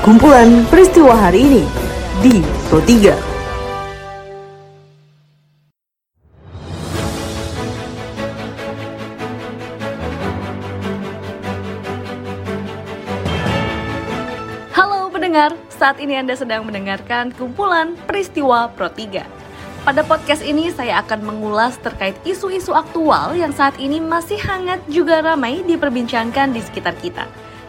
Kumpulan peristiwa hari ini di Pro 3. pendengar, saat ini Anda sedang mendengarkan kumpulan peristiwa Pro 3. Pada podcast ini saya akan mengulas terkait isu-isu aktual yang saat ini masih hangat juga ramai diperbincangkan di sekitar kita.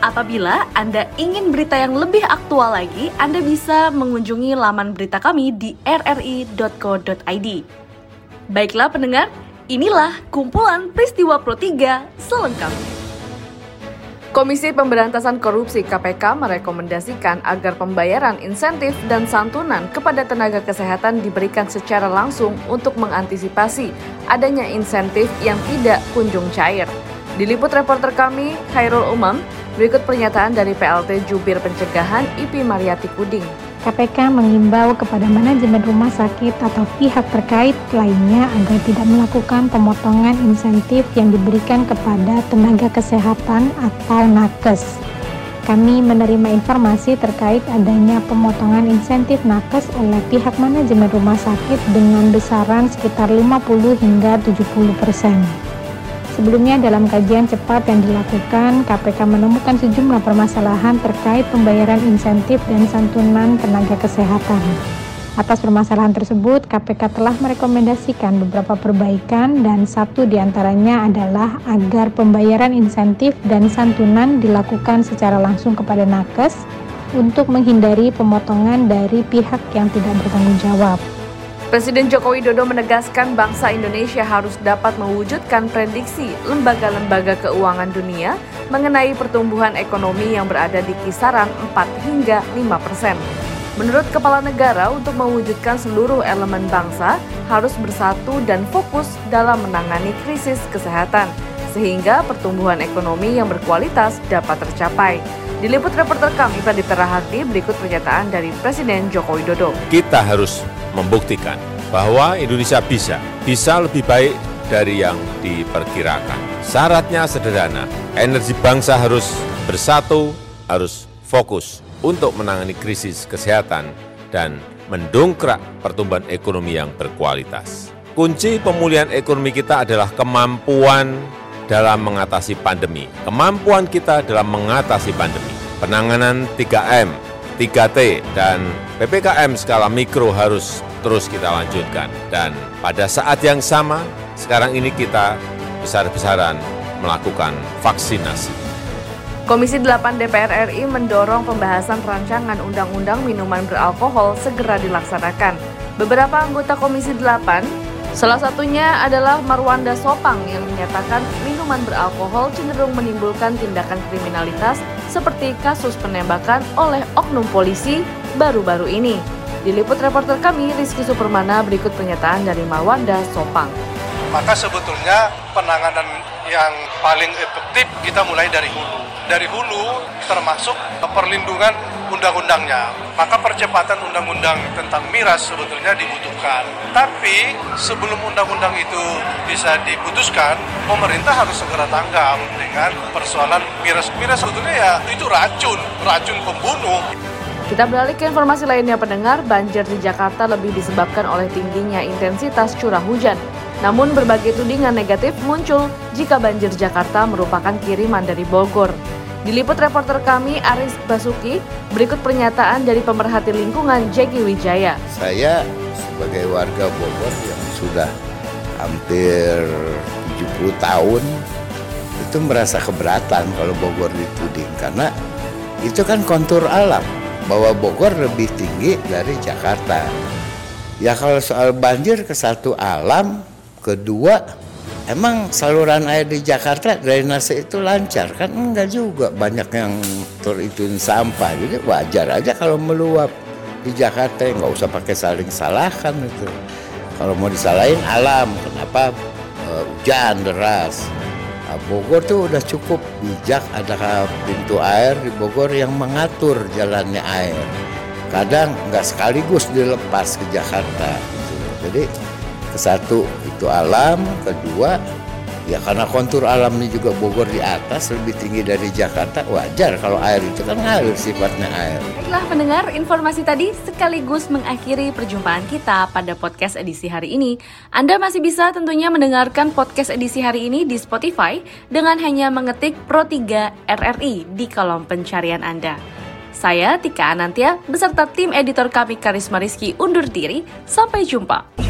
Apabila Anda ingin berita yang lebih aktual lagi, Anda bisa mengunjungi laman berita kami di rri.co.id. Baiklah pendengar, inilah kumpulan peristiwa Pro 3 selengkapnya. Komisi Pemberantasan Korupsi KPK merekomendasikan agar pembayaran insentif dan santunan kepada tenaga kesehatan diberikan secara langsung untuk mengantisipasi adanya insentif yang tidak kunjung cair. Diliput reporter kami, Khairul Umam, berikut pernyataan dari PLT Jubir Pencegahan IP Mariati Kuding. KPK mengimbau kepada manajemen rumah sakit atau pihak terkait lainnya agar tidak melakukan pemotongan insentif yang diberikan kepada tenaga kesehatan atau nakes. Kami menerima informasi terkait adanya pemotongan insentif nakes oleh pihak manajemen rumah sakit dengan besaran sekitar 50 hingga 70 persen. Sebelumnya dalam kajian cepat yang dilakukan, KPK menemukan sejumlah permasalahan terkait pembayaran insentif dan santunan tenaga kesehatan. Atas permasalahan tersebut, KPK telah merekomendasikan beberapa perbaikan dan satu di antaranya adalah agar pembayaran insentif dan santunan dilakukan secara langsung kepada nakes untuk menghindari pemotongan dari pihak yang tidak bertanggung jawab. Presiden Joko Widodo menegaskan bangsa Indonesia harus dapat mewujudkan prediksi lembaga-lembaga keuangan dunia mengenai pertumbuhan ekonomi yang berada di kisaran 4 hingga 5 persen. Menurut Kepala Negara, untuk mewujudkan seluruh elemen bangsa harus bersatu dan fokus dalam menangani krisis kesehatan, sehingga pertumbuhan ekonomi yang berkualitas dapat tercapai. Diliput reporter kami pada Terahati berikut pernyataan dari Presiden Joko Widodo. Kita harus membuktikan bahwa Indonesia bisa, bisa lebih baik dari yang diperkirakan. Syaratnya sederhana, energi bangsa harus bersatu, harus fokus untuk menangani krisis kesehatan dan mendongkrak pertumbuhan ekonomi yang berkualitas. Kunci pemulihan ekonomi kita adalah kemampuan dalam mengatasi pandemi. Kemampuan kita dalam mengatasi pandemi. Penanganan 3M, 3T, dan PPKM skala mikro harus terus kita lanjutkan. Dan pada saat yang sama, sekarang ini kita besar-besaran melakukan vaksinasi. Komisi 8 DPR RI mendorong pembahasan rancangan undang-undang minuman beralkohol segera dilaksanakan. Beberapa anggota Komisi 8, salah satunya adalah Marwanda Sopang yang menyatakan minuman beralkohol cenderung menimbulkan tindakan kriminalitas seperti kasus penembakan oleh oknum polisi baru-baru ini. Diliput reporter kami Rizky Supermana berikut pernyataan dari Marwanda Sopang. Maka sebetulnya penanganan yang paling efektif kita mulai dari hulu. Dari hulu termasuk perlindungan undang-undangnya. Maka percepatan undang-undang tentang miras sebetulnya dibutuhkan. Tapi sebelum undang-undang itu bisa diputuskan, pemerintah harus segera tanggap dengan persoalan miras. Miras sebetulnya ya itu racun, racun pembunuh. Kita beralih ke informasi lainnya pendengar, banjir di Jakarta lebih disebabkan oleh tingginya intensitas curah hujan. Namun berbagai tudingan negatif muncul jika banjir Jakarta merupakan kiriman dari Bogor. Diliput reporter kami Aris Basuki, berikut pernyataan dari pemerhati lingkungan Jeki Wijaya. Saya sebagai warga Bogor yang sudah hampir 70 tahun itu merasa keberatan kalau Bogor dituding karena itu kan kontur alam bahwa Bogor lebih tinggi dari Jakarta. Ya kalau soal banjir ke satu alam, kedua emang saluran air di Jakarta drainase itu lancar? Kan enggak juga. Banyak yang terituin sampah. Jadi wajar aja kalau meluap. Di Jakarta nggak usah pakai saling salahkan itu. Kalau mau disalahin alam. Kenapa? Uh, hujan deras. Nah, Bogor tuh udah cukup bijak. Ada pintu air di Bogor yang mengatur jalannya air. Kadang nggak sekaligus dilepas ke Jakarta. Gitu. jadi satu itu alam kedua ya karena kontur alamnya juga Bogor di atas lebih tinggi dari Jakarta wajar kalau air itu kan ngalir sifatnya air Baiklah pendengar, informasi tadi sekaligus mengakhiri perjumpaan kita pada podcast edisi hari ini. Anda masih bisa tentunya mendengarkan podcast edisi hari ini di Spotify dengan hanya mengetik Pro 3 RRI di kolom pencarian Anda. Saya Tika Anantia beserta tim editor kami Karisma Rizky undur diri. Sampai jumpa.